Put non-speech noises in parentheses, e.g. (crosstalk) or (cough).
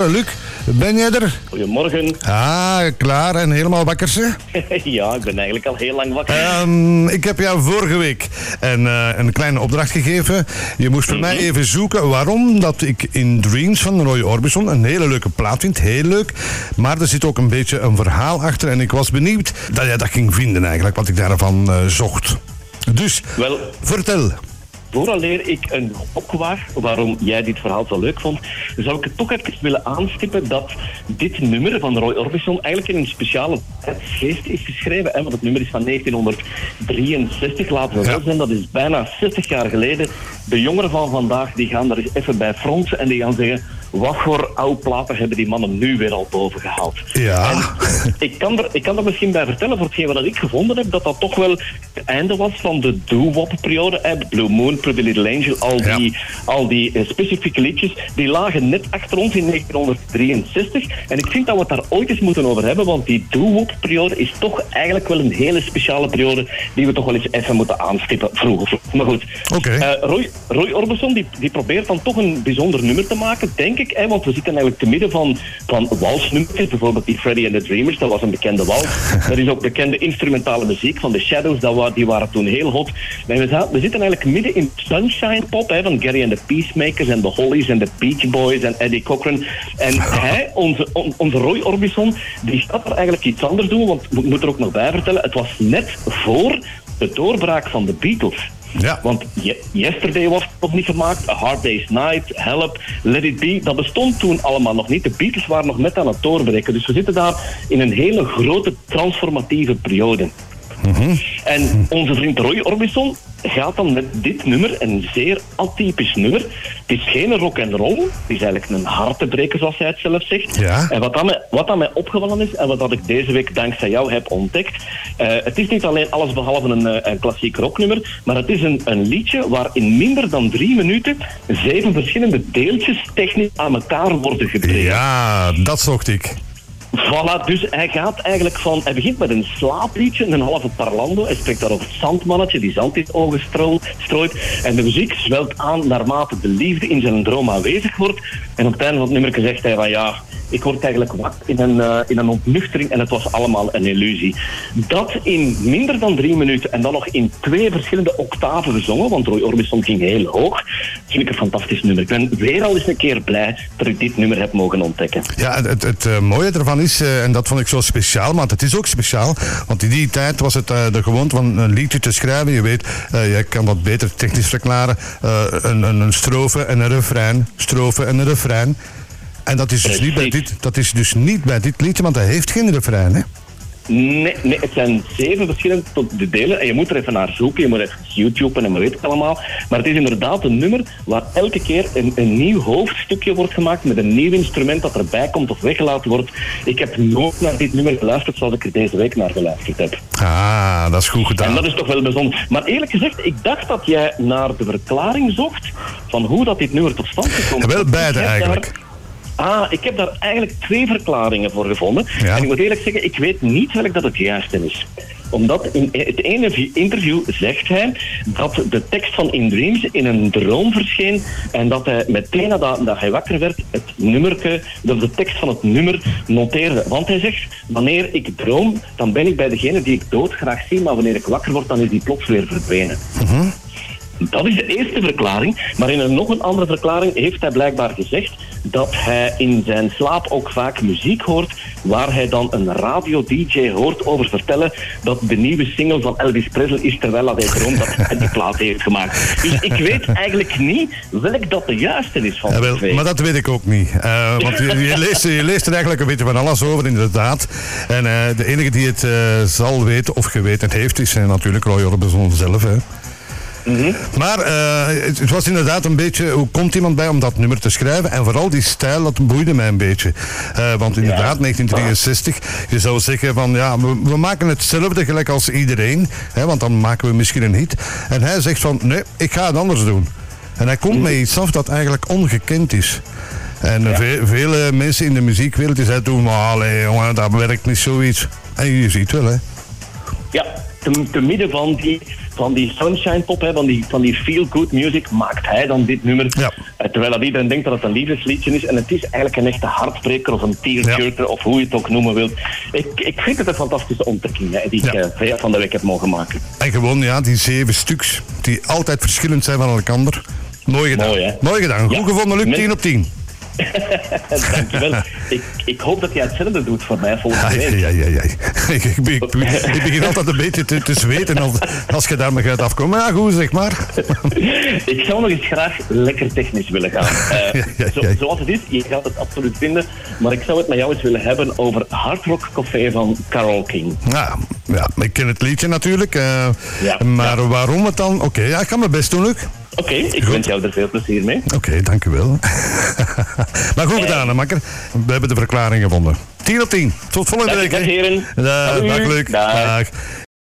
(laughs) Luc, ben jij er? Goedemorgen. Ah, klaar en helemaal wakker, ze? (laughs) ja, ik ben eigenlijk al heel lang wakker. Ehm, ik heb jou vorige week een, eh, een kleine opdracht gegeven. Je moest voor mij even zoeken waarom dat ik in Dreams van Roy Orbison een hele leuke plaat vind. Heel leuk. Maar er zit ook een beetje een verhaal achter. En ik was benieuwd dat jij dat ging vinden eigenlijk, wat ik daarvan eh, zocht. Dus, Wel, vertel. Vooraleer ik een gok waarom jij dit verhaal zo leuk vond, zou ik het toch even willen aanstippen dat dit nummer van Roy Orbison eigenlijk in een speciale tijdsgeest is geschreven. Hè? Want het nummer is van 1963, laten we wel zijn, dat is bijna 60 jaar geleden. De jongeren van vandaag die gaan er eens even bij fronsen en die gaan zeggen wat voor oude platen hebben die mannen nu weer al boven gehaald. Ja. (laughs) Ik kan, er, ik kan er misschien bij vertellen, voor hetgeen wat ik gevonden heb, dat dat toch wel het einde was van de doo-wop-periode. hè. Blue Moon, Pretty Little Angel, al Ja. die, al die eh, specifieke liedjes, die lagen net achter ons in 1963. En ik vind dat we het daar ooit eens moeten over hebben, want die doo-wop-periode is toch eigenlijk wel een hele speciale periode die we toch wel eens even moeten aanstippen vroeger. Maar goed, Oké. Eh, Roy, Roy Orbison die, die probeert dan toch een bijzonder nummer te maken, denk ik. Hè, want we zitten eigenlijk te midden van, van walsnummertjes. Bijvoorbeeld die Freddy and the Dreamers, dat was een bekende wals. (laughs) er is ook bekende instrumentale muziek van The Shadows, dat wa, die waren toen heel hot. En we, zitten eigenlijk midden in sunshine pop, hè, van Gary and the Peacemakers en de Hollies en de Beach Boys en Eddie Cochran. En hij, onze, on- onze Roy Orbison, die gaat er eigenlijk iets anders doen, want ik moet er ook nog bij vertellen, het was net voor de doorbraak van de Beatles. Ja. Want Ye- Yesterday was nog niet gemaakt, A Hard Day's Night, Help, Let It Be. Dat bestond toen allemaal nog niet. De Beatles waren nog net aan het doorbreken. Dus we zitten daar in een hele grote transformatieve periode. En onze vriend Roy Orbison gaat dan met dit nummer, een zeer atypisch nummer. Het is geen rock and roll, het is eigenlijk een hartebreker zoals hij het zelf zegt. Ja. En wat aan, mij, wat aan mij opgevallen is en wat dat ik deze week dankzij jou heb ontdekt, eh, het is niet alleen alles behalve een, eh, een klassiek rocknummer, maar het is een, een liedje waar in minder dan drie minuten zeven verschillende deeltjes technisch aan elkaar worden gebreid. Ja, dat zocht ik. Voilà, dus hij gaat eigenlijk van... Hij begint met een slaapliedje, een halve parlando. Hij spreekt daar over het zandmannetje, die zand in het ogen stro- strooit. En de muziek zwelt aan naarmate de liefde in zijn droom aanwezig wordt. En op het einde van het nummer zegt hij van ja... Ik word eigenlijk wakker in een, eh, in een ontnuchtering en het was allemaal een illusie. Dat in minder dan drie minuten en dan nog in twee verschillende octaven gezongen, want Roy Orbison ging heel hoog, vind ik een fantastisch nummer. Ik ben weer al eens een keer blij dat ik dit nummer heb mogen ontdekken. Ja, het, het, eh, mooie ervan is, eh, en dat vond ik zo speciaal, maar het is ook speciaal, want in die tijd was het de gewoonte van een liedje te schrijven. Je weet, je kan wat beter technisch verklaren. een, een, een strofe en een refrein, strofe en een refrein. En dat is, dus niet bij dit, dat is dus niet bij dit liedje, want hij heeft geen refrein. Hè? Nee, nee, het zijn zeven verschillende tot de delen. En je moet er even naar zoeken, je moet even YouTube en weet het allemaal. Maar het is inderdaad een nummer waar elke keer een, een nieuw hoofdstukje wordt gemaakt met een nieuw instrument dat erbij komt of weggelaten wordt. Ik heb nooit naar dit nummer geluisterd zoals ik er deze week naar geluisterd heb. Ah, dat is goed En gedaan. dat is toch wel bijzonder. Maar eerlijk gezegd, ik dacht dat jij naar de verklaring zocht van hoe dat dit nummer tot stand is gekomen. Wel ik beide eigenlijk. daar- Ah, ik heb daar eigenlijk twee verklaringen voor gevonden. Ja. En ik moet eerlijk zeggen, ik weet niet welk dat het juiste is. Omdat in het ene interview zegt hij dat de tekst van In Dreams in een droom verscheen en dat hij meteen nadat dat hij wakker werd het nummerke, dat de tekst van het nummer noteerde. Want hij zegt, wanneer ik droom, dan ben ik bij degene die ik dood graag zie, maar wanneer ik wakker word, dan is die plots weer verdwenen. Dat is de eerste verklaring. Maar in een nog een andere verklaring heeft hij blijkbaar gezegd dat hij in zijn slaap ook vaak muziek hoort, waar hij dan een radio-dj hoort over vertellen dat de nieuwe single van Elvis Presley is terwijl hij droomt dat hij die plaat heeft gemaakt. Dus ik weet eigenlijk niet welk dat de juiste is van de twee. maar dat weet ik ook niet. Eh, want je, je, leest, je leest er eigenlijk een beetje van alles over, inderdaad. En eh, de enige die het eh, zal weten of geweten heeft, is natuurlijk Roy Orbison zelf. Hè. Maar eh, het, het was inderdaad een beetje, hoe komt iemand bij om dat nummer te schrijven? En vooral die stijl, dat boeide mij een beetje. Eh, want inderdaad, 1963, je zou zeggen van ja, we, we maken hetzelfde gelijk als iedereen. Hè, want dan maken we misschien een hit. En hij zegt van nee, ik ga het anders doen. En hij komt met iets af dat eigenlijk ongekend is. En ve- vele mensen in de muziekwereld die zeiden toen, maar jongen, dat werkt niet zoiets. En je ziet wel hè. Ja, te, te midden van die, van die sunshine pop, hè, van die, van die feel-good music, maakt hij dan dit nummer. Ja. Eh, terwijl dat iedereen denkt dat het een liefdesliedje is. En het is eigenlijk een echte hartbreker of een tearjerker, of hoe je het ook noemen wilt. Ik, ik vind het een fantastische ontdekking hè, die ik Ja. eh, van de week heb mogen maken. En gewoon, ja, die zeven stuks, die altijd verschillend zijn van elkaar. Mooi gedaan. Mooi, gedaan. Goed Ja. gevonden, Luc, Met- 10 op 10. (laughs) Dankjewel. ik, ik hoop dat jij hetzelfde doet voor mij volgende week. ai, ai, ai. (laughs) Ik, ik, ik, ik begin altijd een beetje te, te zweten als, als je daarmee gaat afkomen. Ja, goed, zeg maar. (laughs) Ik zou nog eens graag lekker technisch willen gaan. Eh, Ja, ja, zo- ja. zoals het is, je gaat het absoluut vinden. Maar ik zou het met jou eens willen hebben over Hard Rock Café van Carol King. Ja, ja, ik ken het liedje natuurlijk. Ja, maar ja. waarom het dan? Oké, ja, ik ga mijn best doen, Luc. Oké, ik wens jou er veel plezier mee. Oké, dank u wel. (laughs) maar goed gedaan, hè, makker. We hebben de verklaring gevonden. 10 op 10. Tot volgende Dag, week. dag, hè. heren. Dag, Dag dag Luc. Dag. Dag.